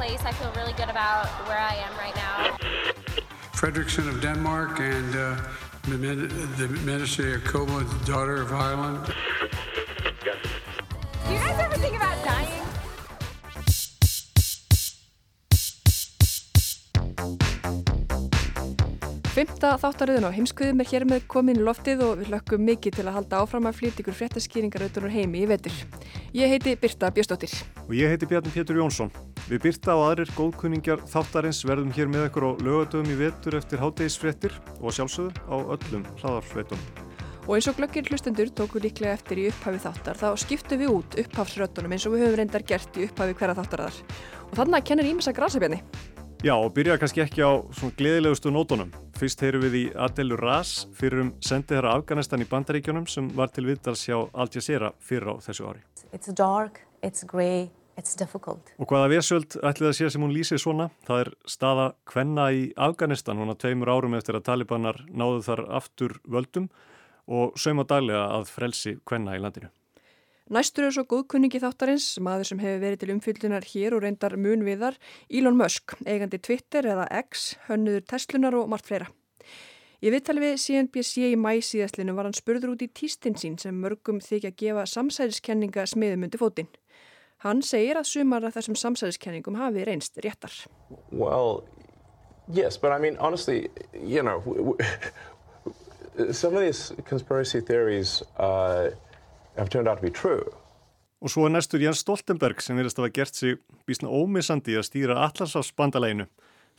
Place. I feel really good about where I am right now. Fredrickson of Denmark and uh, the Min- the Ministry of Koma, daughter of Ireland. Do you guys ever think about dying? Fymta þáttaröðun á heimskuðum er hér með komin í loftið og við lökkum mikið til að halda áfram að flytja ykkur fréttaskýringar auðvitað úr heimi í vetur. Ég heiti Birta Bjöstóttir. Og ég heiti Bjarni Pétur Jónsson. Við Birta og aðrir góðkunningjar þáttarins verðum hér með ykkur á lögadöfum í vetur eftir hátegisfréttir og sjálfsögðu á öllum hlaðarfréttum. Og eins og glöggir hlustendur tóku líklega eftir í upphafi þáttar þá skiptum við út upphafsröttunum eins og við höfum reyndar gert í upphafi hverja þáttarðar. Og þannig kennir Ímessa Grasabjarni. Já, og byrja kannski ekki á svona gleðilegustu nótunum. Fyrst heyrum við í Adelu Ras fyrir um sendiðara Afganistan í Bandaríkjunum sem var til viðdals hjá Al Jazeera fyrir á þessu ári. Og hvaða vesöld ætlið að sé sem hún lýsið svona? Það er staða kvenna í Afganistan, hún að tveimur árum eftir að talibanar náðu þar aftur völdum og sauma daglega að frelsi kvenna í landinu. Næstur er svo góðkunningi þáttarins, maður sem hefur verið til umfyllunar hér og reyndar mun viðar, Elon Musk, eigandi Twitter eða X, hönnuður Teslunar og margt fleira. Ég viðtali við CNBC í mæ síðastlinu var hann spurður út í tístinn sín sem mörgum þykja að gefa samsæðiskenninga smiðumundi fótinn. Hann segir að sumar af þessum samsæðiskenningum hafi reynst réttar. Well, yes, but I mean, honestly, you know, some of these conspiracy theories uh, have turned out to be true. Og svo er næstur Jens Stoltenberg sem verðist að hafa gert sig bísna ómissandi að stýra allarsafsbandaleginu.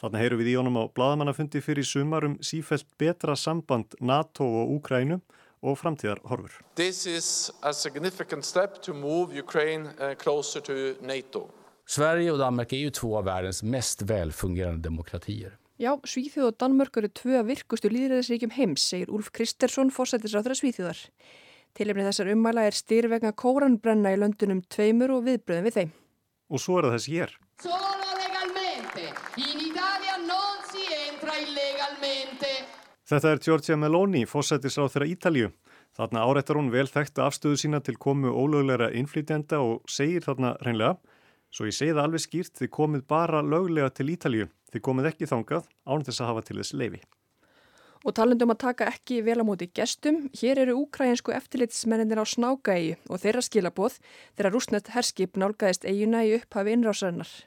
Þannig heyru við í honum á bladamannafundi fyrir sumarum sífælt betra samband NATO og Úkrænu og framtíðar horfur. This is a significant step to move Ukraine uh, closer to NATO. Sverige och Danmark är ju två av världens mest välfungerande demokratier. Já, Svíþjóð og Danmörk eru tvö af virkustu líðræðisríkjum heims, segir Úlf Kristersson, fórsættisráður að Svíþjóðar. Tilefni þessar ummæla er styr vegna kóranbrenna í löndunum tveimur og viðbröðum við þeim. Og svo er það þessi hér. Solo Þetta er Giorgia Meloni, fórsættisráð þeirra Ítalju. Þarna áreittar hún vel þekkta afstöðu sína til komu ólögleira innflytjenda og segir þarna reynlega, svo ég segi það alveg skýrt, þið komið bara löglega til Ítalju, þið komið ekki þangað án þess að hafa til þess leifi. Og talandum að taka ekki vel á móti gestum, hér eru úkræinsku eftirlitsmennir á Snákaegi og þeirra skilaboð þegar rúsnett herskip nálgæðist eiguna í upphafi innrásarinnar.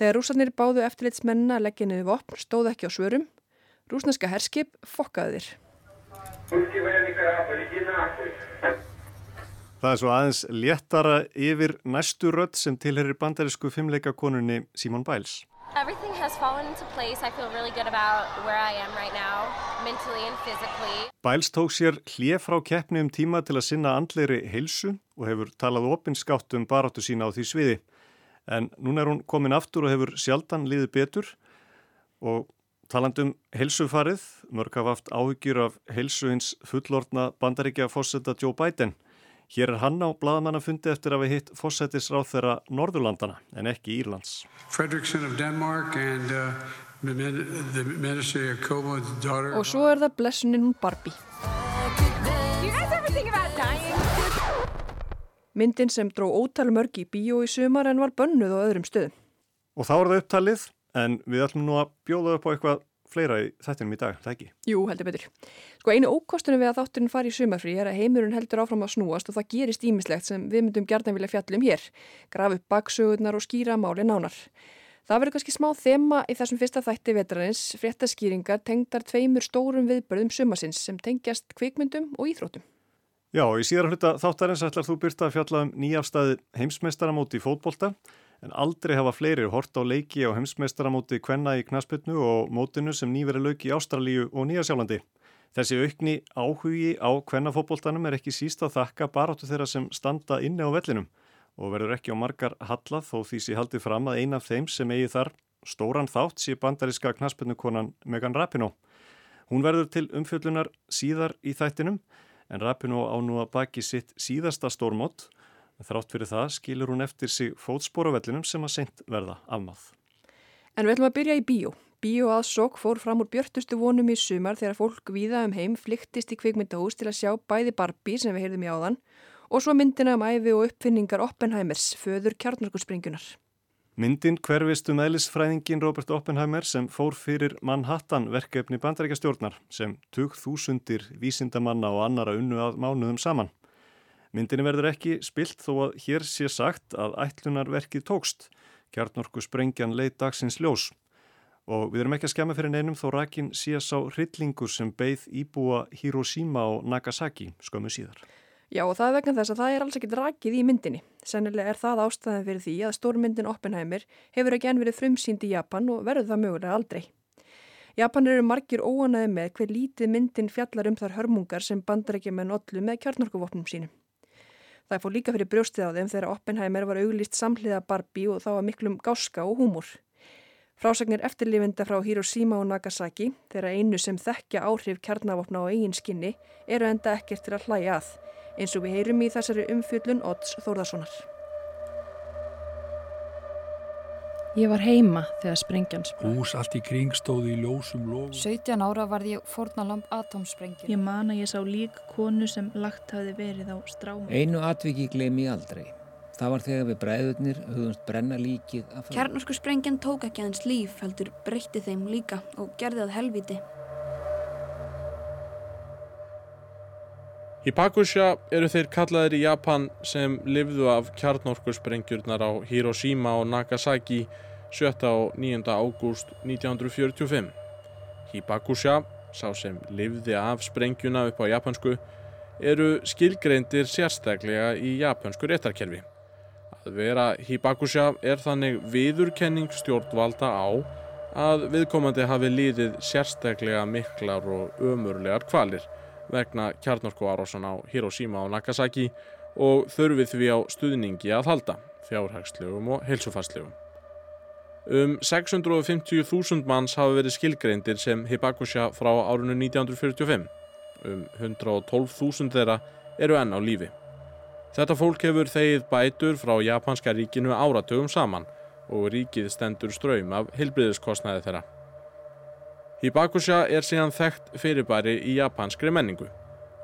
Þegar rúsarnir báðu eftirlitsmennina niður vopn stóð ekki á svörum, rúsneska herskip fokkaði þér. Það er svo aðeins léttara yfir næstu rödd sem tilherir bandarísku fimmleikakonunni Simon Biles. Everything has fallen into place. I feel really good about where I am right now, mentally and physically. Biles tók sér hlið frá keppni um tíma til að sinna andleiri heilsu og hefur talað opinskátt um baráttu sína á því sviði. En núna er hún komin aftur og hefur sjaldan liðið betur og talandum heilsufarið, mörg hafa haft áhyggjur af heilsu hins fullortna bandaríkja fósetta Joe Biden. Hér er hann á bladamannafundi eftir að við hitt fósettisráð þeirra Norðurlandana en ekki Írlands. Fredrickson of Denmark and uh, the Min- the Ministry of Koma, daughter Og svo er það blessunin hún Barbie. Myndin sem dró ótal mörg í bíó í sumar en var bönnuð á öðrum stöðum. Og þá er það upptalið en við ætlum nú að bjóða upp á eitthvað fleira í þættinum í dag, það ekki? Jú, heldur betur. Sko einu ókostunum við að þátturinn fari í sumarfrí er að heimurinn heldur áfram að snúast og það gerist ímislegt sem við myndum gjarnan vilja fjallum hér. Graf upp baksögurnar og skýra máli nánar. Það verður kannski smá þema í þessum fyrsta þætti vetrarins, fréttaskýringar tengdar tveimur stórum viðbörðum sumasins sem tengjast kvikmyndum og íþróttum. Já, í síðar hluta þáttarins ætlar þú byrta að fjalla um nýjafstæði heimsmeistaramóti í fótbolta en aldrei hafa fleiri hort á leiki á heimsmeistaramóti kvenna í knasputnu og mótinu sem nýveri lauki í Ástralíu og Nýjasjálandi. Þessi aukni áhugi á kvennafótboltanum er ekki síst að þakka baráttu þeirra sem standa inni á vellinum og verður ekki á margar hallað þó því sé haldið fram að eina af þeim sem eigi þar stóran þátt sé bandaríska knaspunukonan Megan Rapinoe. Hún verður til umfjöllunar síðar í þættinum en Rapinoe á nú að baki sitt síðasta stórmót. Þrátt fyrir það skilur hún eftir sig fótspóravellinum sem að seint verða afmáð. En við ætlum að byrja í bíó. Bíó aðsók fór fram úr björtustu vonum í sumar þegar fólk víða um heim flyktist í kvikmyndahús til að sjá bæði Barbie sem við heyrðum í áðan og svo myndina um æfi og uppfinningar Oppenheimers, föður kjarnarkuspringunar. Myndin hverfist um eðlisfræðingin Robert Oppenheimer sem fór fyrir Manhattan verkefni bandarækjastjórnar sem tug þúsundir vísindamanna og annara unnu að mánuðum saman. Myndin verður ekki spilt þó að hér sé sagt að ætlunarverkið tókst. Kjarnorku sprengjan leit dagsins ljós og við erum ekki að skemma fyrir neinum þó rakin síðast á hryllingur sem beigð íbúa Hiroshima og Nagasaki skömmu síðar. Já og það er vegna þess að það er alls ekkit rakið í myndinni. Sennilega er það ástæðan fyrir því að stórmyndin Oppenheimer hefur ekki enn verið frumsýnd í Japan og verður það mögulega aldrei. Japan eru margir óanaði með hver lítið myndin fjallar um þar hörmungar sem bandarækjumenn ollu með kjarnorkuvopnum sínum. Það fór líka fyrir brjóstið á þeim þegar Oppenheimer var auglýst samhliða Barbie og þá var miklum gáska og húmur. Frásagnir eftirlifinda frá Hiroshima og Nagasaki, þeirra einu sem þekkja áhrif kjarnavopna á eigin skinni, eru enda ekkert til að hlæja að, eins og við heyrum í þessari umfjöllun Odds Þórðarssonar. Ég var heima þegar sprengjan sprang. Hús allt í kring stóði í ljósum lofum. 17 ára varði ég fornalamb atomsprengin. Ég man að ég sá lík konu sem lagt hafi verið á stráma. Einu atviki glemi aldrei. Það var þegar við bræðurnir hugumst brenna líkið af... Kjarnorsku sprengjan tók ekki aðeins líf, heldur breytti þeim líka og gerði það helviti. Hibakusha eru þeir kallaðir í Japan sem livðu af kjarnorku sprengjurnar á Hiroshima og Nagasaki 7. og 9. ágúst 1945. Hibakusha, sá sem livði af sprengjuna upp á japansku, eru skilgreindir sérstaklega í japansku réttarkerfi. Að vera Hibakusha er þannig viðurkenning stjórnvalda á að viðkomandi hafi líðið sérstaklega miklar og ömurlegar kvalir vegna kjarnorkuárásan á Hiroshima og Nagasaki og þurfið því á stuðningi að halda, fjárhagslegum og heilsufarslegum. Um 650.000 manns hafa verið skilgreindir sem Hibakusha frá árunnu 1945. Um 112.000 þeirra eru enn á lífi. Þetta fólk hefur þegið bætur frá japanska ríkinu áratögum saman og ríkið stendur ströym af hilbriðiskostnaði þeirra. Hibakusha er síðan þekkt fyrirbæri í japanskri menningu.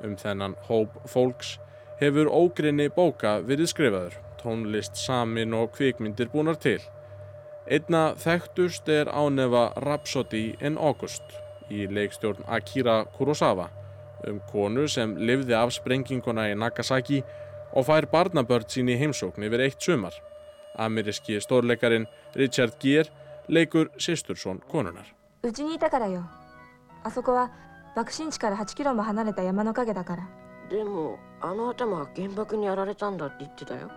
Um þennan hóp fólks hefur ógrinni bóka verið skrifaður, tónlist samin og kvikmyndir búnar til. Einna þekktust er ánefa Rhapsody in August í leikstjórn Akira Kurosawa um konu sem livði af sprenginguna í Nagasaki og fær barnabörn sín í heimsókn yfir eitt sumar. Ameríski stórleikarin Richard Gere leikur sýstursson konunar. うちにいたからよあそこは爆心地から8キロも離れた山の陰だからでもあの頭は原爆にやられたんだって言ってたよ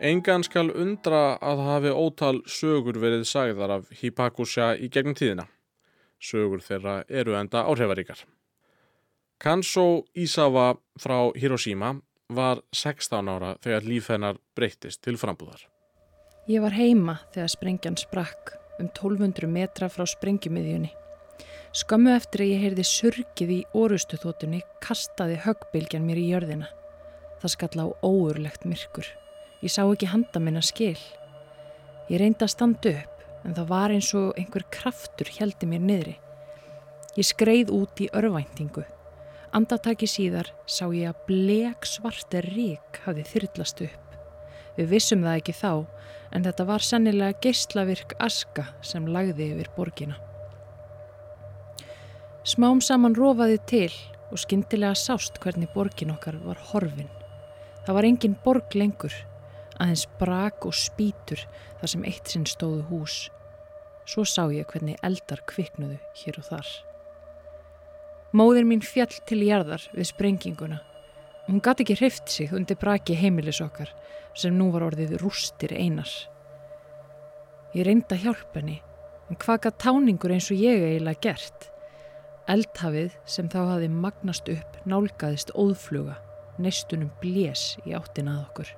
Engan skal undra að hafi ótal sögur verið sagðar af Hibakusha í gegnum tíðina. Sögur þeirra eru enda áhrifaríkar. Kanso Isawa frá Hiroshima var 16 ára þegar líf hennar breyttist til frambúðar. Ég var heima þegar sprengjan sprakk um 1200 metra frá sprengjummiðjunni. Skömmu eftir að ég heyrði surkið í orustu þótunni kastaði höggbylgjan mér í jörðina. Það skall á óurlegt myrkur. Ég sá ekki handa minna skil. Ég reyndi að standa upp en það var eins og einhver kraftur heldi mér niðri. Ég skreið út í örvæntingu Andartaki síðar sá ég að blek svartir rík hafði þyrlast upp. Við vissum það ekki þá en þetta var sennilega geyslavirk aska sem lagði yfir borgina. Smám saman rofaði til og skindilega sást hvernig borgin okkar var horfin. Það var engin borg lengur, aðeins brak og spítur þar sem eitt sinn stóðu hús. Svo sá ég hvernig eldar kviknuðu hér og þar. Móðir mín fjall til jarðar við sprenginguna. Hún gæti ekki hreift sig undir braki heimilis okkar sem nú var orðið rústir einar. Ég reynda hjálp henni, en hvað gæt táningur eins og ég eiginlega gert? Eldhafið sem þá hafi magnast upp nálgæðist óðfluga, neistunum blés í áttin að okkur.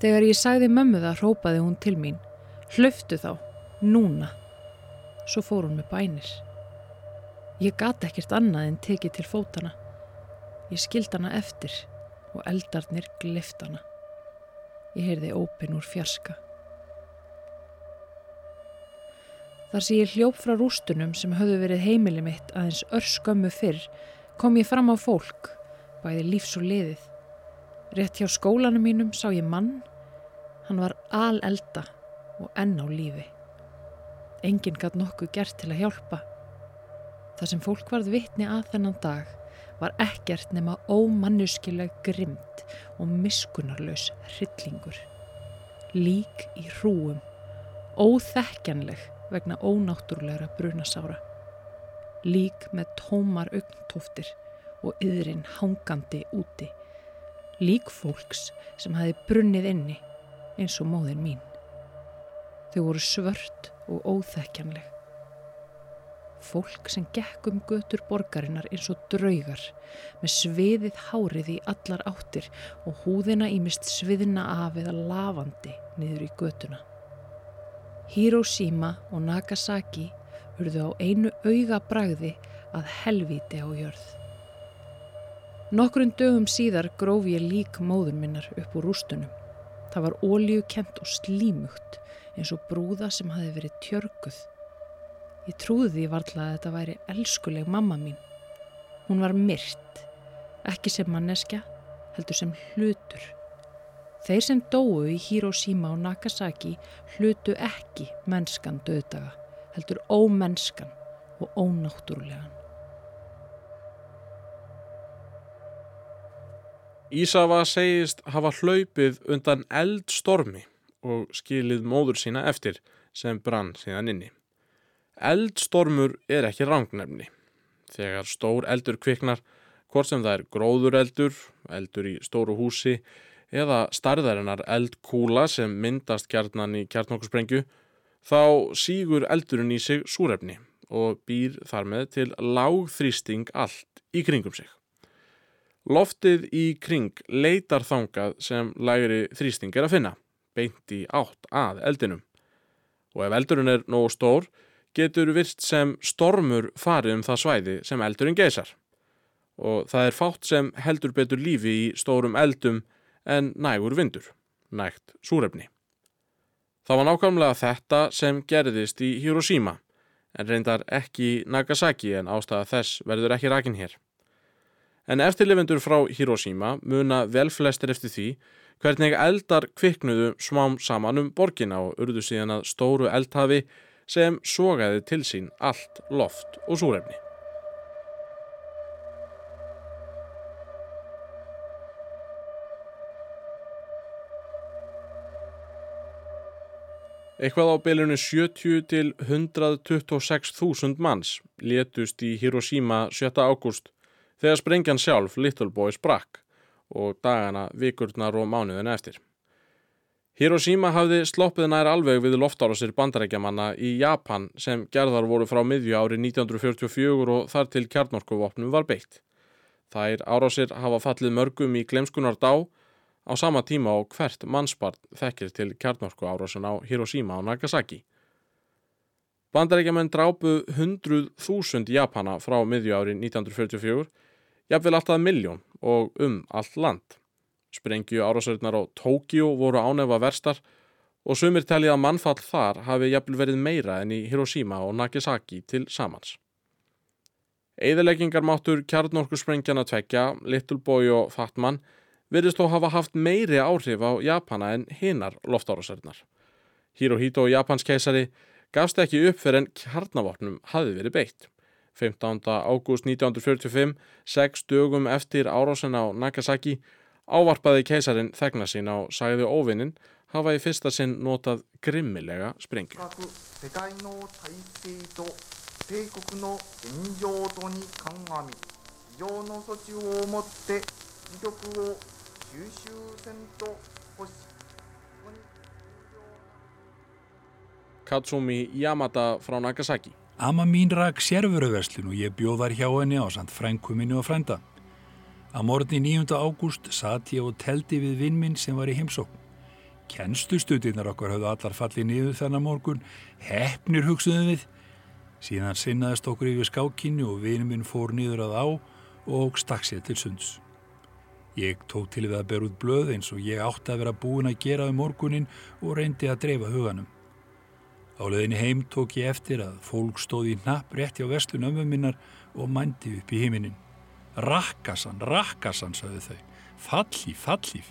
Þegar ég sagði mömmu það rópaði hún til mín. Hlöftu þá, núna. Svo fór hún með bænir. Ég gati ekkert annað en tekið til fótana. Ég skild hana eftir og eldarnir glift hana. Ég heyrði ópin úr fjarska. Þar sem ég hljóp frá rústunum sem höfðu verið heimili mitt aðeins örskömmu fyrr kom ég fram á fólk, bæði lífs og liðið. Rétt hjá skólanum mínum sá ég mann. Hann var alelda og enn á lífi. Enginn gætt nokkuð gert til að hjálpa. Það sem fólk varð vitni að þennan dag var ekkert nema ómannuskileg grimt og miskunarlaus hryllingur. Lík í hrúum, óþekkjanleg vegna ónáttúrulegra brunasára. Lík með tómar augntúftir og yðrin hangandi úti. Lík fólks sem hafi brunnið inni eins og móðin mín. Þau voru svört og óþekkjanleg. Fólk sem gekk um götur borgarinnar eins og draugar með sviðið hárið í allar áttir og húðina ímist sviðina af eða lavandi niður í götuna. Hiroshima og Nagasaki urðu á einu auga bragði að helviti á jörð. Nokkurinn dögum síðar gróf ég lík móður minnar upp úr rústunum. Það var óljukent og slímugt eins og brúða sem hafi verið tjörguð. Ég trúði því varla að þetta væri elskuleg mamma mín. Hún var myrt, ekki sem manneskja, heldur sem hlutur. Þeir sem dóu í Hiroshima og Nagasaki hlutu ekki mennskan döðdaga, heldur ómennskan og ónáttúrulegan. Ísafa segist hafa hlaupið undan eldstormi og skilið móður sína eftir sem brann síðan inni. Eldstormur er ekki rangnefni. Þegar stór eldur kviknar, hvort sem það er gróðureldur, eldur í stóru húsi eða starðarinnar eldkúla sem myndast kjarnan í kjarnokkursprengju, þá sígur eldurinn í sig súrefni og býr þar með til lágþrýsting allt í kringum sig. Loftið í kring leitar þangað sem lægri þrýsting er að finna, beint í átt að eldinum. Og ef eldurinn er nógu stór, getur virst sem stormur farið um það svæði sem eldurinn geysar. Og það er fátt sem heldur betur lífi í stórum eldum en nægur vindur, nægt súrefni. Það var nákvæmlega þetta sem gerðist í Hiroshima, en reyndar ekki Nagasaki en ástæða þess verður ekki rakin hér. En eftirlifendur frá Hiroshima muna vel flestir eftir því hvernig eldar kviknuðu smám saman um borgina og urðu síðan að stóru eldhafi sem sogaði til sín allt loft og súrefni. Eitthvað á bylunu 70 til 126.000 manns létust í Hiroshima 7. ágúst þegar sprengjan sjálf Little Boy sprakk og dagana, vikurnar og mánuðina eftir. Hiroshima hafði sloppið nær alveg við loftárásir bandarækjamanna í Japan sem gerðar voru frá miðju ári 1944 og þar til kjarnorkuvopnum var beitt. Þær árásir hafa fallið mörgum í glemskunar dá á sama tíma og hvert mannsbarn þekkir til kjarnorku árásin á Hiroshima og Nagasaki. Bandarækjaman drápu 100.000 Japana frá miðju ári 1944, jafnvel alltaf miljón og um allt land. Sprengju árásöðunar á Tókíu voru ánefa verstar og sumir telja að mannfall þar hafi jafnvel verið meira enn í Hiroshima og Nagasaki til samans. Eðileggingar máttur kjarnorkusprengjana tvekja, Little Boy og Fatman verðist þó hafa haft meiri áhrif á Japana en hinnar loftárásöðunar. Hirohito og Japans keisari gafst ekki upp fyrir en kjarnavopnum hafi verið beitt. 15. ágúst 1945, sex dögum eftir árásin á Nagasaki, Ávarpaði keisarin þegna sín á sæðu óvinnin hafa í fyrsta sinn notað grimmilega sprengi. Katsumi Yamada frá Nagasaki Amma mín rak sérfuröverslun og ég bjóðar hjá henni á samt frænkuminu og frænda. Að morgunni 9. ágúst satt ég og teldi við vinn minn sem var í heimsókn. Kenstustutinnar okkar höfðu allar fallið niður þennan morgun, hefnir hugsuðum við. Síðan sinnaðist okkur yfir skákinni og vinum minn fór niður að á og stakk sér til sunds. Ég tók til við að bera út blöð eins og ég átti að vera búin að gera um morgunin og reyndi að dreifa huganum. Á leðinni heim tók ég eftir að fólk stóði í napp rétti á vestlun ömmu minnar og mændi upp í heiminin. Rakkasan, rakkasan, sagðu þau. Fallíf, fallíf.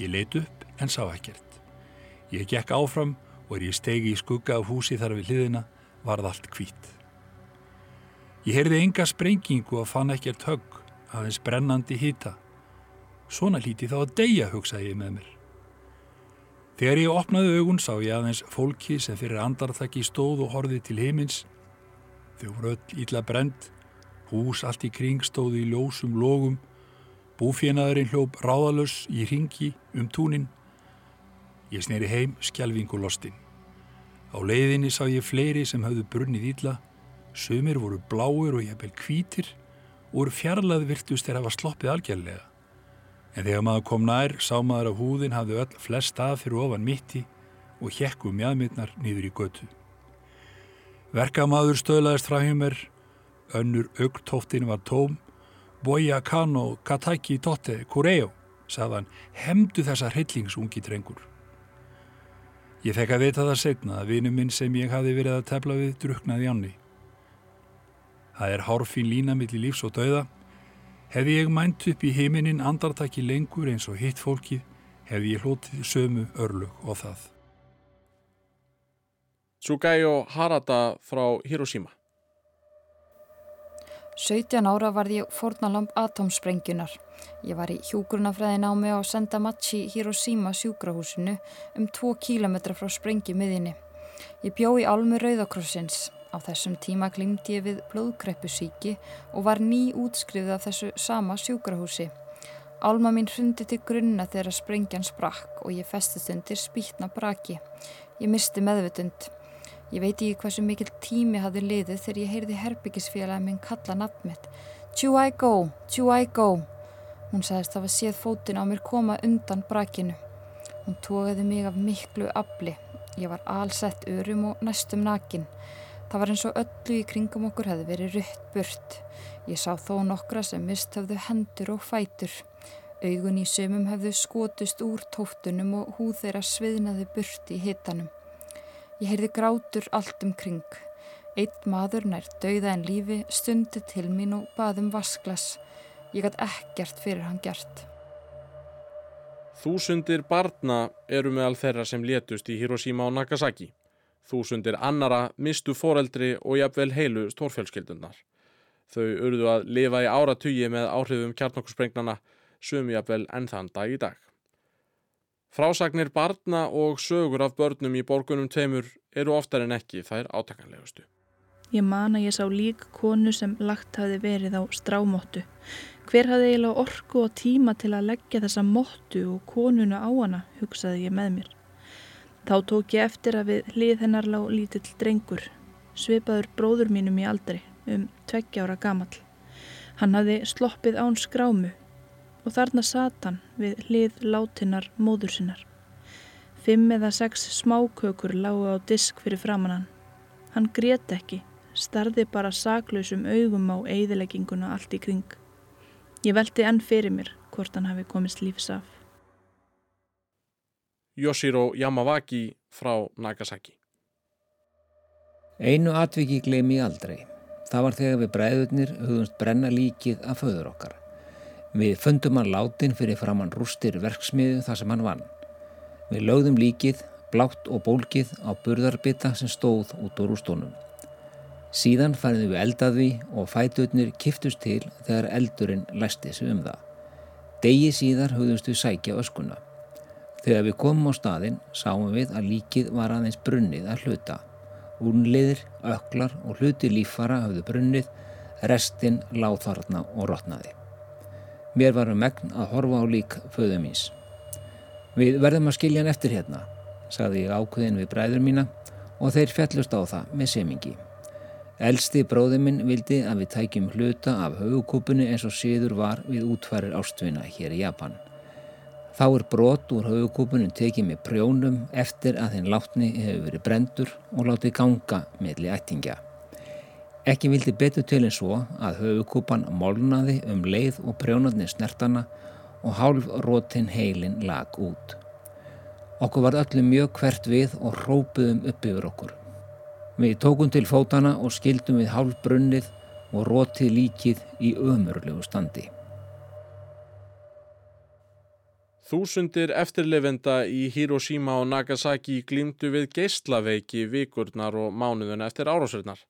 Ég leit upp en sá ekkert. Ég gekk áfram og er ég stegi í skugga af húsi þar við hliðina varð allt hvít. Ég heyrði enga sprengingu og fann ekkert högg aðeins brennandi hýta. Svona líti þá að deyja, hugsaði ég með mér. Þegar ég opnaði augun sá ég aðeins fólki sem fyrir andarþakki stóð og horfið til heimins. Þau voru öll ítla brend, hús allt í kring stóði í ljósum logum Búfjenaðurinn hljóp ráðalös í ringi um túnin. Ég sneri heim skjálfingu lostin. Á leiðinni sá ég fleiri sem hafðu brunnið ílla. Sumir voru bláir og jæfnvel kvítir og voru fjarlað virtust þegar það var sloppið algjörlega. En þegar maður kom nær sá maður að húðin hafði öll flest að fyrir ofan mitti og hjekku mjadmiðnar nýður í götu. Verkamaður stöðlaðist frá hjá mér, önnur augtóftin var tóm Boya Kano Kataki Totte Kureo, sagðan, hemdu þessa hryllingsungi drengur. Ég fekk að vita það segna að vinu minn sem ég hafi verið að tefla við druknaði ánni. Það er hárfín lína millir lífs og dauða. Hefði ég mænt upp í heiminin andartaki lengur eins og hitt fólkið, hefði ég hlótið sömu örlug og það. Tsugayo Harada frá Hiroshima 17 ára varð ég fórnalamb atomsprengunar. Ég var í hjúgrunafræði námi á Sendamachi Hiroshima sjúkrahúsinu um 2 km frá sprengjumiðinni. Ég bjó í álmu Rauðakrossins. Á þessum tíma glimti ég við blóðkreppusíki og var ný útskrifið af þessu sama sjúkrahúsi. Álma mín hrundi til grunna þegar sprengjan sprakk og ég festist undir spýtna braki. Ég misti meðvutund. Ég veit ekki hversu mikil tími hafði liðið þegar ég heyrði herbyggisfélagi minn kalla nafnmitt. Chew I go, chew I go. Hún sagðist að það séð fótin á mér koma undan brakinu. Hún tókaði mig af miklu afli. Ég var allsett örum og næstum nakin. Það var eins og öllu í kringum okkur hefði verið rutt burt. Ég sá þó nokkra sem mist höfðu hendur og fætur. Augun í sömum hefðu skotust úr tóftunum og húð þeirra sviðnaði burt í hitanum. Ég heyrði grátur allt um kring. Eitt maður nær dauða en lífi stundi til mín og baðum vasklas. Ég gætt ekkert fyrir hann gert. Þúsundir barna eru meðal þeirra sem létust í Hiroshima og Nagasaki. Þúsundir annara mistu foreldri og jafnvel heilu stórfjölskyldunar. Þau urðu að lifa í áratugi með áhrifum kjarnokkursprengnana sum jafnvel enn þann dag í dag. Frásagnir barna og sögur af börnum í borgunum teimur eru oftar en ekki þær átakanlegustu. Ég man að ég sá lík konu sem lagt hafi verið á strámóttu. Hver hafði eiginlega orku og tíma til að leggja þessa móttu og konuna á hana, hugsaði ég með mér. Þá tók ég eftir að við hlið hennar lág lítill drengur, svipaður bróður mínum í aldri, um tveggjára gamal. Hann hafði sloppið án skrámu og þarna satan við hlið látinnar móður sinnar. Fimm eða sex smákökur lágu á disk fyrir framann hann. Hann grét ekki, starði bara saklausum augum á eigðilegginguna allt í kring. Ég veldi enn fyrir mér hvort hann hafi komist lífs af. Yoshiro Yamawaki frá Nagasaki Einu atviki gleymi aldrei. Það var þegar við bræðurnir hugumst brenna líkið af föður okkar. Við fundum hann látin fyrir framann rústir verksmiðu þar sem hann vann. Við lögðum líkið, blátt og bólkið á burðarbita sem stóð út úr rústónum. Síðan færðum við eldaði og fæturnir kiftust til þegar eldurinn læsti sig um það. Degi síðar hugðumst við sækja öskuna. Þegar við komum á staðin sáum við að líkið var aðeins brunnið að hluta. Únliðir, öklar og hluti lífara hafðu brunnið, restinn láð þarna og rótnaði. Mér varum megn að horfa á lík föðu míns. Við verðum að skilja hann eftir hérna, sagði ég ákveðin við bræður mína og þeir fjallust á það með semingi. Elsti bróði minn vildi að við tækjum hluta af haugkúpunni eins og síður var við útfærir ástvina hér í Japan. Þá er brot úr höfukúpunum tekið með prjónum eftir að þinn látni hefur verið brendur og látið ganga meðli ættingja. Ekki vildi betur til en svo að höfukúpan molnaði um leið og prjónarnir snertana og hálf rótin heilin lag út. Okkur var öllum mjög hvert við og rópuðum upp yfir okkur. Við tókum til fótana og skildum við hálf brunnið og rótið líkið í ömurlegu standi. Þúsundir eftirlefenda í Hiroshima og Nagasaki glýmdu við geyslaveiki vikurnar og mánuðuna eftir árásverðnar.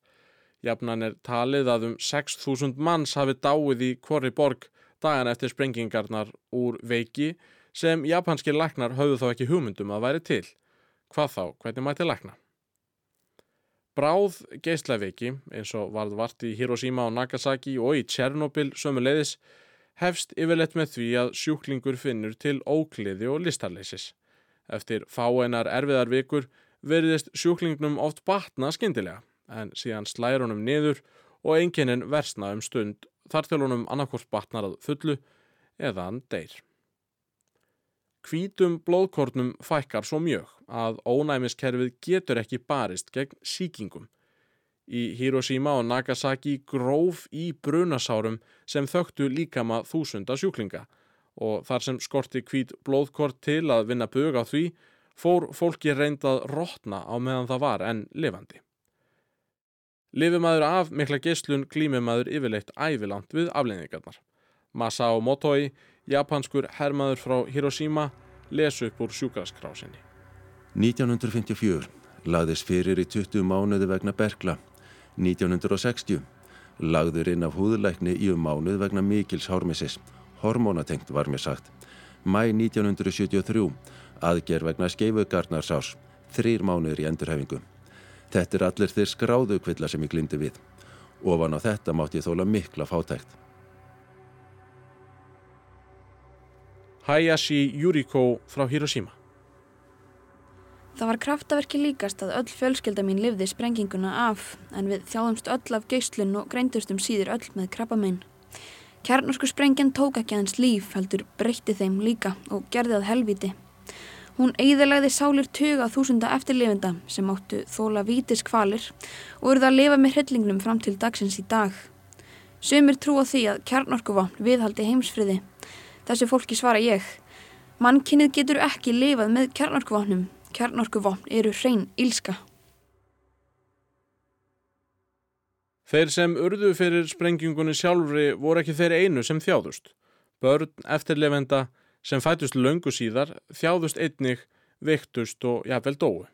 Jafnan er talið að um 6.000 manns hafi dáið í Kvorri borg dagan eftir sprengingarnar úr veiki sem japanski læknar höfðu þá ekki hugmyndum að væri til. Hvað þá, hvernig mæti lækna? Bráð geyslaveiki, eins og varð vart í Hiroshima og Nagasaki og í Tjernobyl sömu leiðis, hefst yfirleitt með því að sjúklingur finnur til ókliði og listarleisis. Eftir fáeinar erfiðar vikur veriðist sjúklingnum oft batna skindilega en síðan slæður honum niður og einkennin versna um stund þar til honum annarkort batnar að fullu eða hann deyr. Hvítum blóðkornum fækkar svo mjög að ónæmiskerfið getur ekki barist gegn síkingum Í Hiroshima og Nagasaki gróf í brunasárum sem þögtu líkama þúsunda sjúklinga og þar sem skorti hvít blóðkort til að vinna bög á því fór fólki reyndað rótna á meðan það var en lifandi. Lifumæður af mikla geyslun glímumæður yfirleitt ævilant við afleiningarnar. Masao Motoi, japanskur herrmaður frá Hiroshima, lesu upp úr sjúkraskrásinni. 1954 lagðist fyrir í 20 mánuði vegna Berkla 1960 lagður inn af húðuleikni í um mánuð vegna mikils hármissis. Hormonatengt var mér sagt. Mæ 1973 aðger vegna skeifugarnarsás. Þrýr mánuður í endurhefingu. Þetta er allir þeir skráðu kvilla sem ég glindi við. Ofan á þetta mátt ég þóla mikla fátækt. Hayashi Yuriko frá Hiroshima Það var kraftaverki líkast að öll fjölskylda mín livði sprenginguna af en við þjáðumst öll af geyslun og greindustum síður öll með krabbamein. Kjarnorsku sprengjan tók ekki aðeins líf heldur breytti þeim líka og gerði að helviti. Hún eigðilegði sálir tuga þúsunda eftirlifenda sem áttu þóla vítis kvalir og eruð að lifa með hryllingnum fram til dagsins í dag. Sumir trúa því að kjarnorkuvapn viðhaldi heimsfriði. Þessu fólki svara ég. Mannkinnið getur ekki lifað með kjarnorkuvapnum kjarnorkuvopn eru hrein ílska. Þeir sem urðu fyrir sprengingunni sjálfri voru ekki þeir einu sem þjáðust. Börn eftirlefenda sem fætust löngu síðar þjáðust einnig, viktust og jafnvel dói.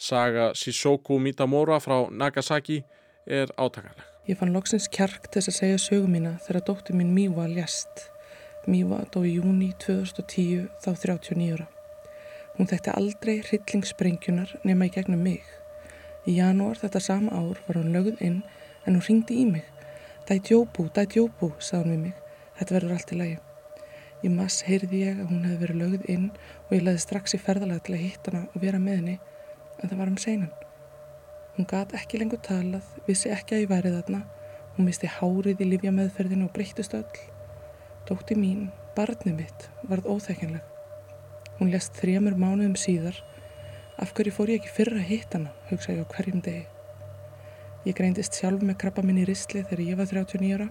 Saga Shisoku Mitamora frá Nagasaki er átakanleg. Ég fann loksins kjark til þess að segja sögu mína þegar dóttir mín Míva ljast. Míva dó í júni 2010 þá 39 ára. Hún þekkti aldrei hryllingsspringjunar nema í gegnum mig. Í janúar þetta sama ár var hún lögð inn en hún ringdi í mig. Dæt jóbú, dæt jóbú, sað hún við mig. Þetta verður allt í lagi. Í mass heyrði ég að hún hefði verið lögð inn og ég laði strax í ferðalega til að hitta hana og vera með henni en það var um seinan. Hún gat ekki lengur talað, vissi ekki að ég væri þarna. Hún misti hárið í livja meðferðinu og breyttist öll. Dótti mín, barnið mitt, varð óþekkinleg. Hún lest þrjamur mánuðum síðar. Af hverju fór ég ekki fyrra að hitta hana, hugsa ég á hverjum degi. Ég greindist sjálf með krabba minn í ristli þegar ég var 39 ára.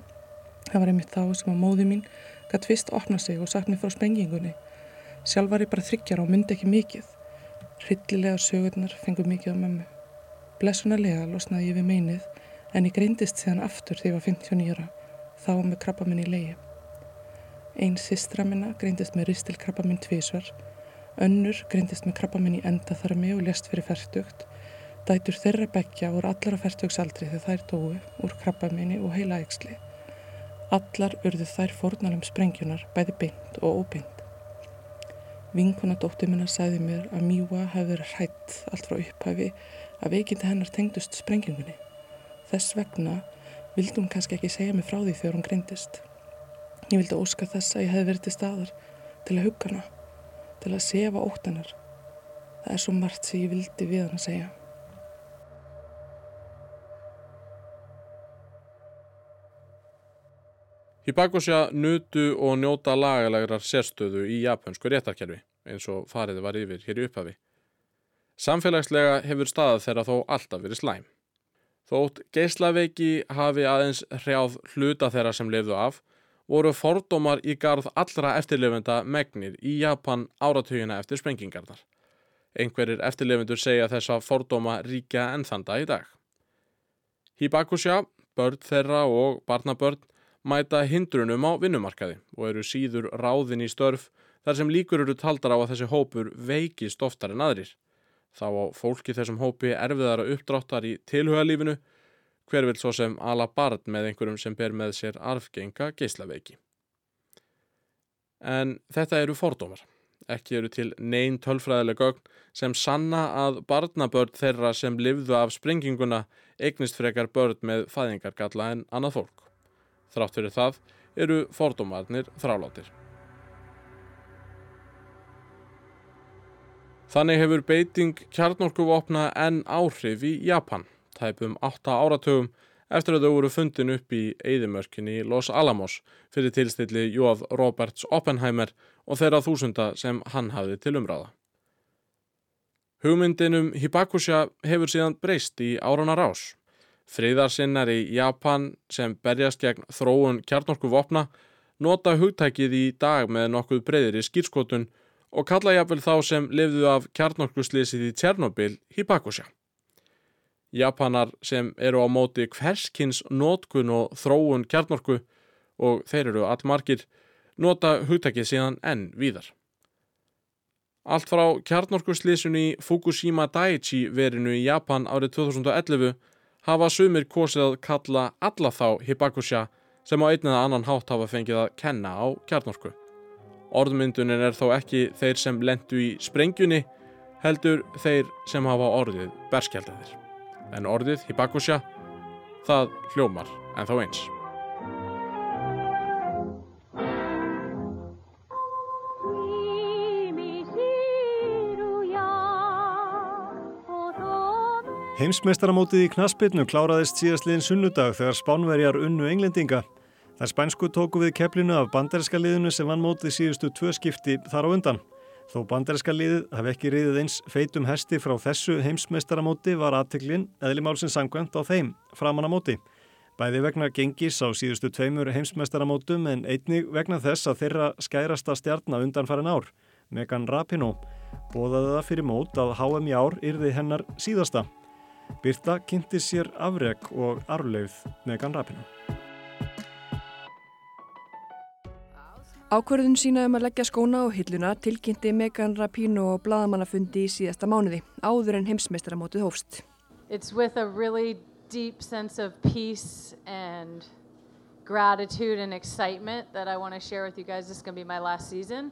Það var einmitt þá sem að móði mín gætt fyrst opna sig og sagt mér frá spengingunni. Sjálf var ég bara þryggjar og myndi ekki mikið. Rillilega sögurnar fengur mikið á mömmu. Blessunarlega losnaði ég við meinið en ég greindist síðan aftur þegar ég var 59 ára. Þá með krabba minn í leiði. Einn sistra minna greindist með ristilkrabba minn tvísvar Önnur grindist með krabba minn í endaþarmi og lest fyrir færtugt. Dætur þeirra begja voru allar á færtugsaldri þegar þær dói úr krabba minni og heila ægsli. Allar urðu þær fórnalum sprengjunar, bæði beint og óbeint. Vinkona dóttir minna sagði mér að Míwa hefði verið hrætt allt frá upphæfi að veikindi hennar tengdust sprengjungunni. Þess vegna vildi hún kannski ekki segja mig frá því þegar hún grindist. Ég vildi óska þess að ég hefði verið til staðar til að hugga hana til að sefa óttanar. Það er svo margt sem ég vildi við hann að segja. Hibakusha nutu og njóta lagalegrar sérstöðu í japansku réttarkerfi eins og farið var yfir hér í upphafi. Samfélagslega hefur staðað þeirra þó alltaf verið slæm. Þótt geislaveiki hafi aðeins hrjáð hluta þeirra sem lifðu af voru fordómar í garð allra eftirlefenda megnir í Japan áratugina eftir sprengingarnar. Einhverjir eftirlefendur segja þessa fordóma ríkja ennþanda í dag. Hibakusha, börn þeirra og barnabörn mæta hindrunum á vinnumarkaði og eru síður ráðin í störf þar sem líkur eru taldar á að þessi hópur veikist oftar en aðrir. Þá á fólki þessum hópi erfiðara uppdráttar í tilhugalífinu, hver vil svo sem ala barn með einhverjum sem ber með sér arfgenga geislaveiki. En þetta eru fordómar. Ekki eru til neyn tölfræðileg gögn sem sanna að barnabörn þeirra sem livðu af springinguna eignist frekar börn með fæðingargalla en annað fólk. Þrátt fyrir það eru fordómarnir þrálátir. Þannig hefur beiting kjarnorkuvopna enn áhrif í Japan, tæpum 8 áratugum eftir að þau voru fundin upp í Eidimörkinni í Los Alamos fyrir tilstilli Jóð Roberts Oppenheimer og þeirra þúsunda sem hann hafði til umráða. Hugmyndinum Hibakusha hefur síðan breyst í áranar ás. Friðarsinnar í Japan sem berjast gegn þróun kjarnorkuvopna nota hugtækið í dag með nokkuð breyðir í skýrskotun og kalla jafnvel þá sem lifðu af kjarnorkuslýsið í Tjernobyl Hibakusha. Japanar sem eru á móti hverskins nótkun og þróun kjarnorku og þeir eru allmargir nota hugtækið síðan enn víðar. Allt frá kjarnorkuslýsun í Fukushima Daiichi verinu í Japan árið 2011 hafa sumir kosið að kalla alla þá Hibakusha sem á einn eða annan hátt hafa fengið að kenna á kjarnorku. Orðmyndunin er þó ekki þeir sem lendu í sprengjunni, heldur þeir sem hafa orðið berskjaldaðir. En orðið Hibakusha, það hljómar en þá eins. Heimsmeistaramótið í knaspinu kláraðist síðastliðin sunnudag þegar spánverjar unnu englendinga. Þær spænsku tóku við keplinu af banderska liðinu sem vann mótið síðustu tvö skipti þar á undan. Þó banderska liðið hafi ekki riðið eins feitum hesti frá þessu heimsmeistaramóti var aðteklinn eðlimálsins sangvænt á þeim framan á móti. Bæði vegna gengis á síðustu tveimur heimsmeistaramótum en einnig vegna þess að þeirra skærasta stjarnar undan farin ár, Megan Rapinoe, bóðaði það fyrir mót að HM í ár yrði hennar síðasta. Birta kynnti sér afreg og arfleif Megan Rapinoe. Ákverðun sína um að leggja skóna á hilluna tilkynnti Megan Rapinoe og bladamannafundi í síðasta mánuði, áður en heimsmeistaramótið hófst. It's with a really deep sense of peace and gratitude and excitement that I want to share with you guys. This is going to be my last season.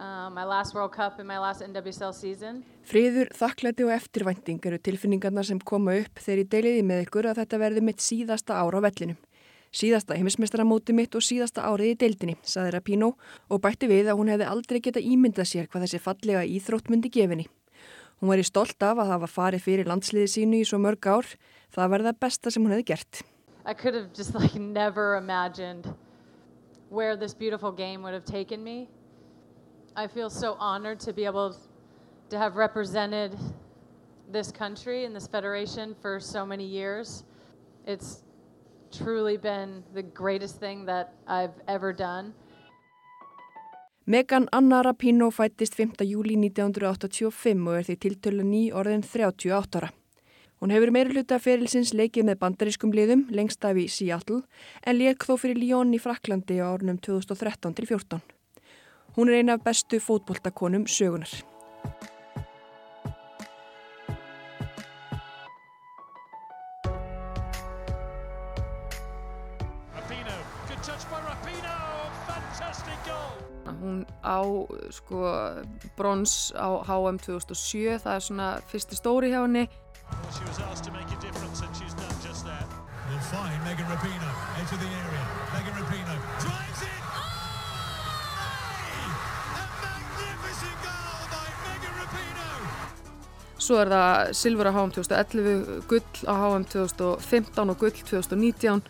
Uh, NWSL season. Friður, þakklæti og eftirvænting eru tilfinningarna sem koma upp þegar ég deiliði með ykkur að þetta verði mitt síðasta ára á vellinum. Síðasta heimismestaramóti mitt og síðasta árið í deildinni, saði Rapino og bætti við að hún hefði aldrei geta ímyndað sér hvað þessi fallega íþrótt myndi gefinni. Hún var í stolt af að hafa farið fyrir landsliði sínu í svo mörg ár. Það var það besta sem hún hefði gert. I could have just like never imagined where this beautiful game would have taken me. I feel so honored to be able to have represented this country and this federation for so many years. It's truly been the greatest thing that I've ever done. Megan Anna Rapino fættist 5. júli 1985 og er því tiltölu ný orðin 38 ára. Hún hefur meiri hluta ferilsins leikið með bandarískum liðum lengst af í Seattle en leik þó fyrir Lyon í Fraklandi á ornum 2013-14. Hún er eina af bestu fótboltakonum sögunar. Hún á sko brons á HM 2007, það er svona fyrsti stóri hjá henni. We'll Svo er það silfur á HM 2011, gull á HM 2015 og gull 2019.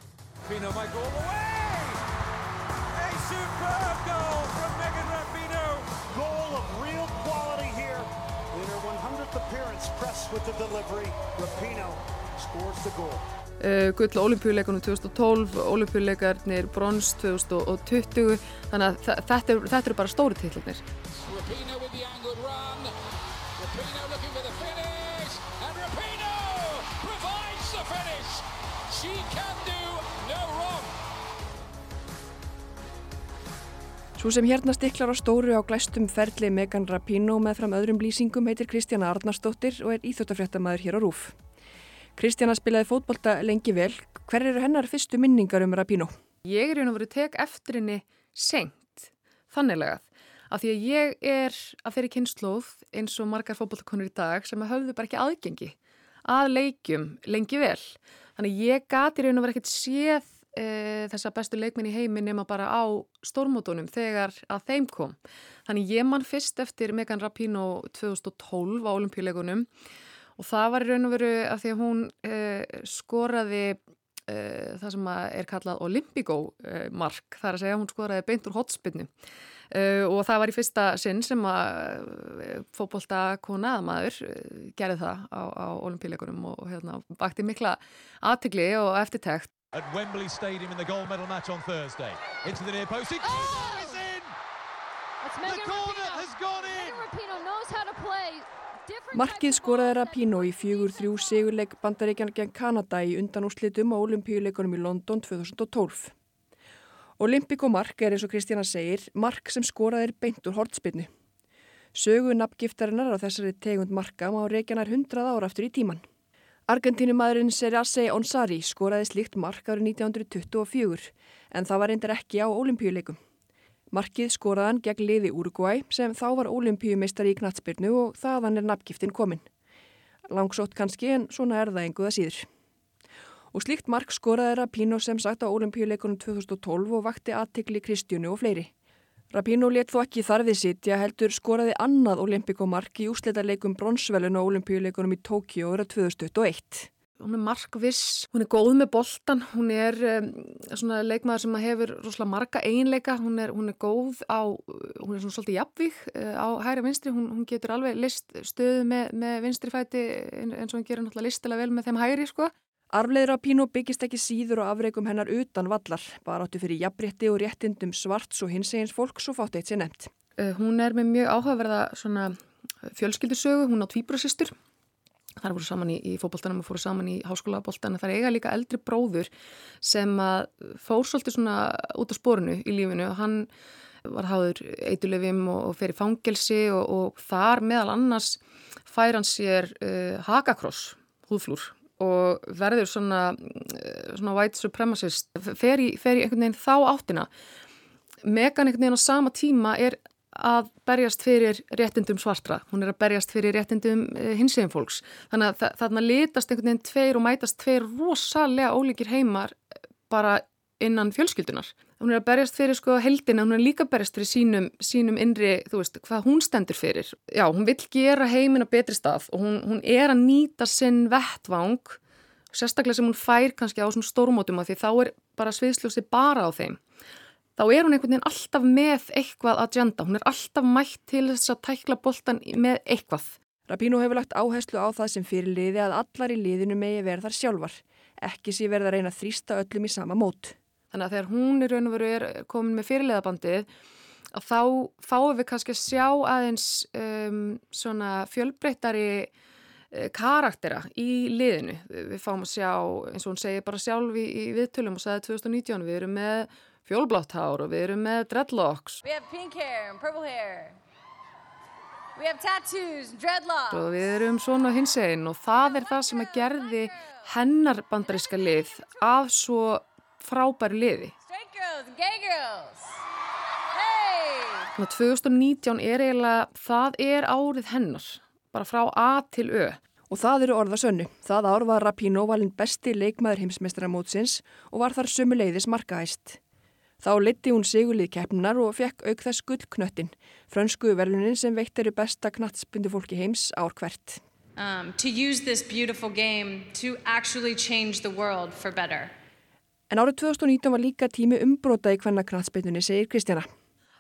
superb goal from Megan Rapinoe. Goal of real quality here. In her 100th appearance, press with the delivery. Rapinoe scores the goal. Uh, gull olimpíuleikunum 2012, olimpíuleikarnir brons 2020 þannig að þetta, er, þetta eru bara stóri titlarnir Rapino with the angled run Rapino looking for the she can do no wrong Svo sem hérna stiklar á stóru á glæstum ferli Megan Rapino með fram öðrum lýsingum heitir Kristjana Arnarsdóttir og er íþjóttafréttamaður hér á Rúf Kristjana spilaði fótbolta lengi vel. Hver eru hennar fyrstu minningar um Rapino? Ég er í raun og verið tek eftir henni senkt, þanniglegað. Af því að ég er að fyrir kynnslóð eins og margar fótboltakonur í dag sem höfðu bara ekki aðgengi að leikjum lengi vel. Þannig ég gati raun og verið ekkert séð e, þessa bestu leikminn í heiminn nema bara á stórmótonum þegar að þeim kom. Þannig ég mann fyrst eftir Megan Rapino 2012 á olimpíuleikunum og það var raun og veru af því að hún uh, skoraði uh, það sem er kallað Olympico uh, mark, það er að segja hún skoraði beint úr hotspinnu og það var í fyrsta sinn sem að fókbólta konaða maður gerði það á, á olimpíuleikunum og hérna bakti mikla aðtegli og eftirtækt At Wembley Stadium in the gold medal match on Thursday. Into the near post. It oh! in! The corner has gone in Megan Rapinoe knows how to play Markið skoraði Rapino í fjögur þrjú sigurleik bandaríkjan gegn Kanada í undanúslitum á olimpíuleikunum í London 2012. Olympiko mark er eins og Kristjana segir mark sem skoraði er beint úr hortspinnu. Sögu nafngiftarinnar á þessari tegund marka má reykjanar 100 ára aftur í tíman. Argentínumadurinn Serase Onsari skoraði slíkt mark árið 1924 en það var reyndar ekki á olimpíuleikum. Markið skoraðan gegn liði Uruguay sem þá var olimpíumeistari í knatsbyrnu og þaðan er nafngiftin komin. Langsótt kannski en svona er það enguða síður. Og slíkt mark skoraði Rapino sem sagt á olimpíuleikunum 2012 og vakti aðtikli Kristjónu og fleiri. Rapino let þó ekki þarfið sitt, ég heldur skoraði annað olimpíkomark í úsleitarleikum bronsvelun á olimpíuleikunum í Tókíu ára 2021 hún er markviss, hún er góð með boltan, hún er um, svona leikmaður sem hefur rosalega marga einleika, hún er, hún er góð á, hún er svona svolítið jafnvík uh, á hæri vinstri, hún, hún getur alveg list stöðu með, með vinstri fæti eins og hún gerir náttúrulega listilega vel með þeim hæri sko. Arfleðra Pínu byggist ekki síður og afreikum hennar utan vallar, bara áttu fyrir jafnrétti og réttindum svarts og hins egins fólk svo fátt eitt sér nefnt. Uh, hún er með mjög áhugaverða svona fjölskyldusögu, hún á tvíbröðsistur þar voru saman í, í fókbóltanum og fóru saman í háskólaboltan þar eiga líka eldri bróður sem að fór svolítið svona út á spórinu í lífinu og hann var háður eitulefim og, og fer í fangelsi og, og þar meðal annars fær hann sér uh, hakakross, húðflúr og verður svona, uh, svona white supremacist, fer í, fer í einhvern veginn þá áttina. Megan einhvern veginn á sama tíma er að berjast fyrir réttindum svartra, hún er að berjast fyrir réttindum eh, hinsegin fólks. Þannig að þarna litast einhvern veginn tveir og mætast tveir rosalega ólíkir heimar bara innan fjölskyldunar. Hún er að berjast fyrir sko heldina, hún er líka að berjast fyrir sínum, sínum innri, þú veist, hvað hún stendur fyrir. Já, hún vil gera heiminn á betri stað og hún, hún er að nýta sinn vettvang, sérstaklega sem hún fær kannski á svona stórmótum að því þá er bara sviðsljósi bara á þeim þá er hún einhvern veginn alltaf með eitthvað agenda, hún er alltaf mætt til þess að tækla boltan með eitthvað. Rapino hefur lagt áherslu á það sem fyrir liði að allar í liðinu megi verða þar sjálfar, ekki sé verða að reyna að þrýsta öllum í sama mót. Þannig að þegar hún er raun og veru er komin með fyrirleðabandið, að þá fáum við kannski að sjá aðeins um, svona fjölbreyttari uh, karaktera í liðinu. Við fáum að sjá, eins og hún segir bara sjálf í, í viðtölum og sagði 2019, við erum með fjólblátt hár og við erum með dreadlocks. We have pink hair and purple hair. We have tattoos and dreadlocks. Og við erum svona hins einn og það er það sem að gerði hennar bandaríska lið af svo frábæri liði. Straight girls and gay girls. Hey! Þannig að 2019 er eiginlega, það er árið hennar, bara frá A til Ö. Og það eru orðasönnu. Það ár var Rapino valinn besti leikmaður heimsmeistaramótsins og var þar sömuleiðis markaæst. Þá liti hún sigulið keppnar og fekk auk þess gullknöttin, frönsku verlunin sem veitt eru besta knatsbundu fólki heims ár hvert. Um, to use this beautiful game to actually change the world for better. En árið 2019 var líka tími umbróta í hvenna knatsbeitunni, segir Kristjana.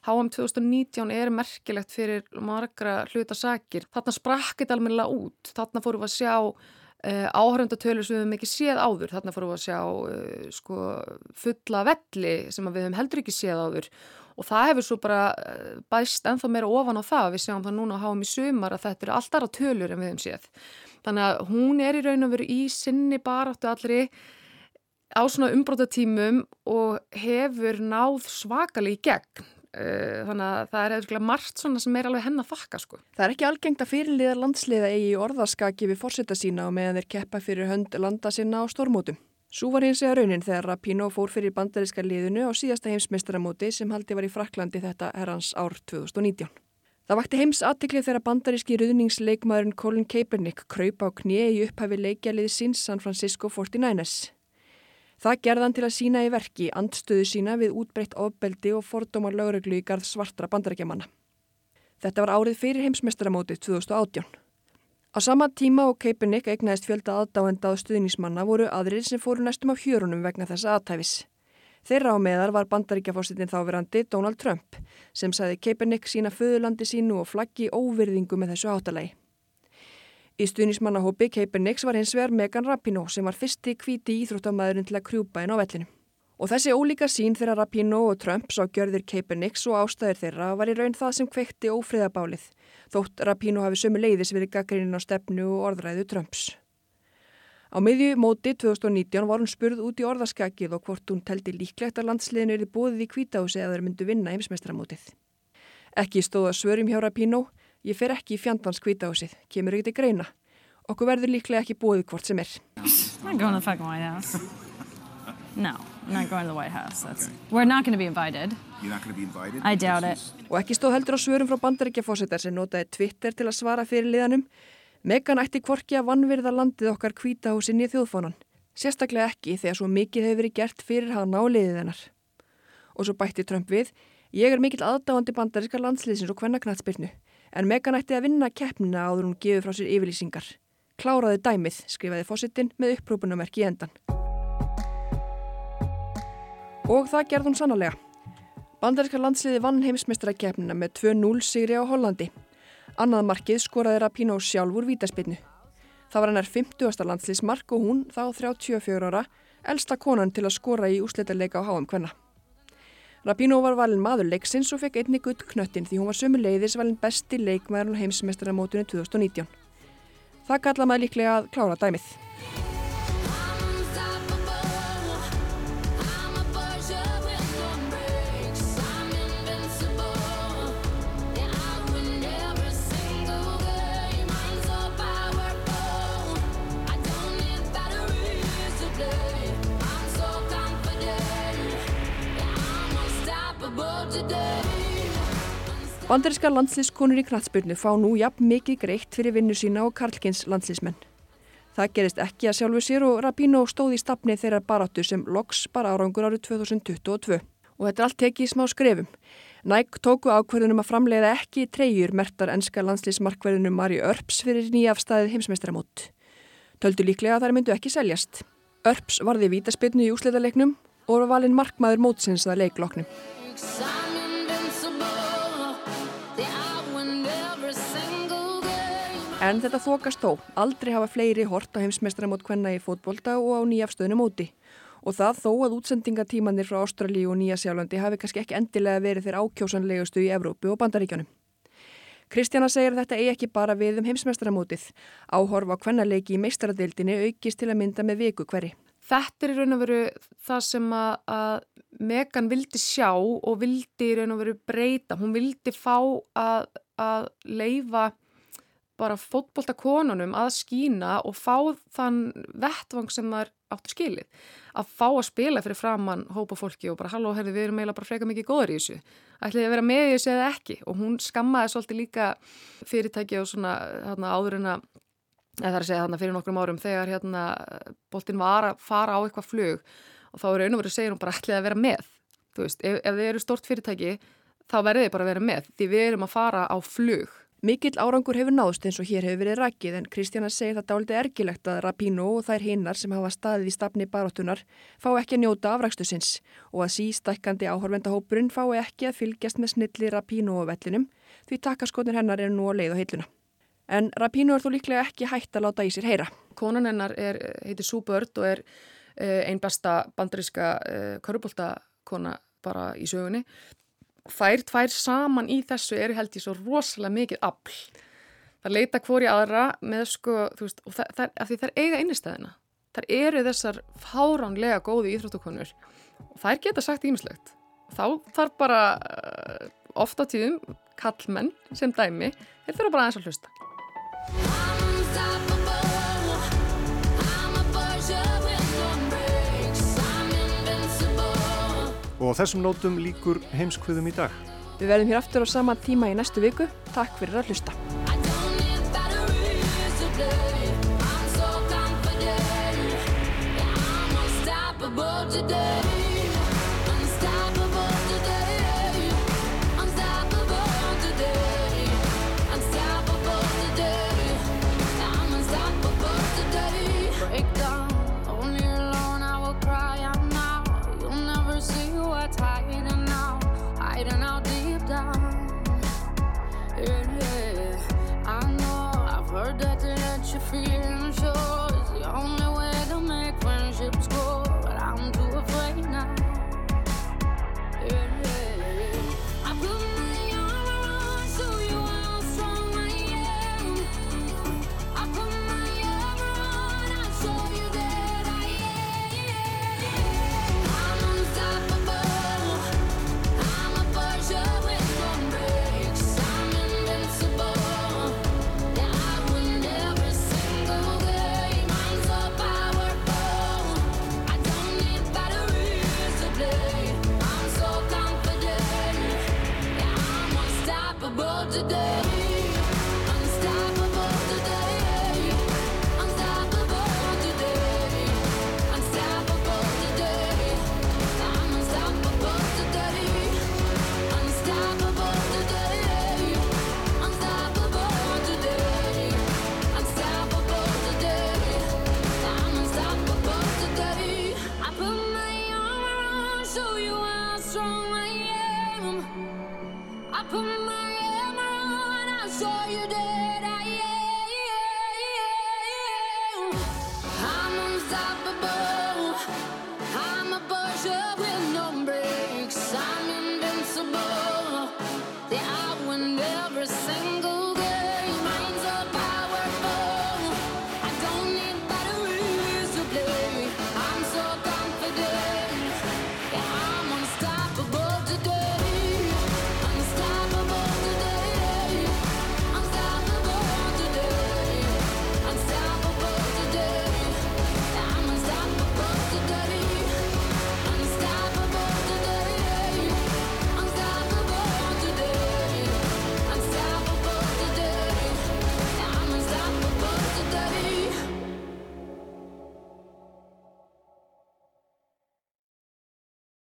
HM 2019 er merkilegt fyrir margra hlutasakir. Þarna sprakkit almennilega út. Þarna fórum við að sjá uh, áhöröndatölur sem við hefum ekki séð áður. Þarna fórum við að sjá uh, sko, fulla velli sem við hefum heldur ekki séð áður. Og það hefur svo bara uh, bæst ennþá meira ofan á það. Við sjáum það núna á HM í sumar að þetta eru alltaf tölur en við hefum séð. Þannig að hún er í raun og veru í sinni baráttu allri á svona umbrótatímum og hefur náð svakali í gegn Eh, þannig að það er eitthvað margt svona sem er alveg henn að þakka sko. Það er ekki algengt að fyrirliðar landsliða eigi orðaskaki við fórseta sína og meðan þeir keppa fyrir hönd landa sinna á stormótum. Svo var hins vegar raunin þegar Rapino fór fyrir bandaríska liðinu á síðasta heimsmeistaramóti sem haldi var í Fraklandi þetta herrans ár 2019. Það vakti heims aðtiklið þegar bandaríski ruðningsleikmaðurinn Colin Kaepernick kraup á knie í upphæfi leikjalið síns San Francisco 49ers. Það gerðan til að sína í verki andstöðu sína við útbreytt ofbeldi og fordómar lögreglu í garð svartra bandarækjamanna. Þetta var árið fyrir heimsmestaramótið 2018. Á sama tíma og Kaepernick eignæðist fjölda aðdáenda á stuðnismanna voru aðrir sem fóru næstum af hjörunum vegna þessa aðtæfis. Þeirra á meðar var bandaríkjafósittin þáverandi Donald Trump sem sagði Kaepernick sína föðulandi sínu og flaggi óvirðingu með þessu áttalagi. Í stuðnismannahópi Kaepernicks var hins vegar Megan Rapinoe sem var fyrsti kvíti íþróttamæðurinn til að krjúpa inn á vellinu. Og þessi ólíka sín þegar Rapinoe og Trump sá gjörðir Kaepernicks og ástæðir þeirra var í raun það sem kvekti ófriðabálið, þótt Rapinoe hafi sömu leiðis verið gaggrinnin á stefnu og orðræðu Trumps. Á miðju móti 2019 var hún spurð út í orðaskakið og hvort hún teldi líklegt að landsliðinu erið bóðið í kvítási eða þeir myndu vinna heimsmeistramótið. Ekki stóða svörum hjá Rapinoe Ég fer ekki í fjandans kvítahúsið, kemur ekki til greina. Okkur verður líklega ekki búið hvort sem er. I'm going to the fucking White House. No, I'm not going to the White House. That's, okay. We're not going to be invited. You're not going to be invited? I doubt it. Og ekki stóð heldur á svörum frá bandaríkjafósittar sem notaði Twitter til að svara fyrir liðanum. Megan ætti kvorki að vannvirða landið okkar kvítahúsin í þjóðfónan. Sérstaklega ekki þegar svo mikið hefur verið gert fyrir hana á liðið hennar. Og svo bætti Trump við, ég er mikill aðdáandi bandaríska landsliðsins og hvernaknatsbyrnu en Megan ætti að vinna keppnina áður hún gefið frá sér yfirlýsingar. Kláraði dæmið, skrifaði fósittin með upprópunamerki í endan. Og það gerði hún sannarlega. Bandaríska landsliði vann heimsmeistarakeppnina með 2-0 sigri á Hollandi. Annað markið skoraði Rapino sjálfur vítaspinnu. Það var hennar 50. landsliðsmark og hún, þá 34 ára, elsta konan til að skora í úsletarleika á HM Kvenna. Rabino var valin maður leiksins og fekk einni gutt knöttin því hún var sömu leiðis valin besti leikmaður á heimsmestaramótunni 2019. Það kalla maður líklega að klára dæmið. Bandaríska landslískonur í knatsbyrnu fá nú jafn mikið greitt fyrir vinnu sína og Karlkins landslísmenn. Það gerist ekki að sjálfu sér og Rabino stóð í stafni þeirra baráttu sem loks bara árangur árið 2022. Og þetta er allt tekið í smá skrefum. Næk tóku ákverðunum að framleiða ekki treyjur mertar enska landslísmarkverðunum Mari Örps fyrir nýjafstæðið heimsmeistaramót. Töldu líklega að þær myndu ekki seljast. Örps varði vítaspilnu í úsleitalegnum og var valinn markmaður mótsins að leikloknum. En þetta þokast þó. Aldrei hafa fleiri hort á heimsmestramót hvenna í fótbolta og á nýjafstöðinu móti. Og það þó að útsendingatímanir frá Ástralíu og Nýjasjálfandi hafi kannski ekki endilega verið þeirr ákjósanlegustu í Evrópu og Bandaríkjónum. Kristjana segir þetta eigi ekki bara við um heimsmestramótið. Áhorf á hvennaleiki í meistaradildinni aukist til að mynda með viku hverri. Þetta er í raun og veru það sem að, að Megan vildi sjá og vildi í raun og veru breyta. Hún vildi fá að, að leifa bara fótbolta konunum að skína og fá þann vettvang sem þær áttu skilið. Að fá að spila fyrir framann hópa fólki og bara halló, herði, við erum eiginlega bara freka mikið góður í þessu. Ætliði að vera með í þessu eða ekki og hún skammaði svolítið líka fyrirtæki og svona hérna, áður en að það er að segja þarna fyrir nokkrum árum þegar hérna boltin var að fara á eitthvað flug og þá er einu verið að segja hún bara ætliði að vera með. Þú veist, ef, ef þið eru stort fyrirtæki þá verður þið bara að vera með því við erum að fara á flug Mikill árangur hefur náðst eins og hér hefur verið rækið en Kristjana segir það dálítið ergilegt að Rapino og þær hinnar sem hafa staðið í stafni baróttunar fá ekki að njóta afrækstusins og að sístækkandi áhörvendahópurinn fá ekki að fylgjast með snilli Rapino og vellinum því takaskotin hennar eru nú að leið á heiluna. En Rapino er þó líklega ekki hægt að láta í sér heyra. Konan hennar er, heitir Sue Bird og er uh, einn besta bandaríska uh, körubóltakona bara í sögunni þær tvær saman í þessu eru held ég svo rosalega mikið afl. Það leita hvori aðra með sko, þú veist, og það, það, því þær eiga einnigstæðina. Þær eru þessar fáránlega góði íþróttukonur og þær geta sagt ímislegt. Þá þarf bara uh, ofta tíðum kallmenn sem dæmi, þeir þurfa bara aðeins að hlusta. Og þessum nótum líkur heimskviðum í dag. Við verðum hér aftur á sama tíma í næstu viku. Takk fyrir að hlusta. today I'm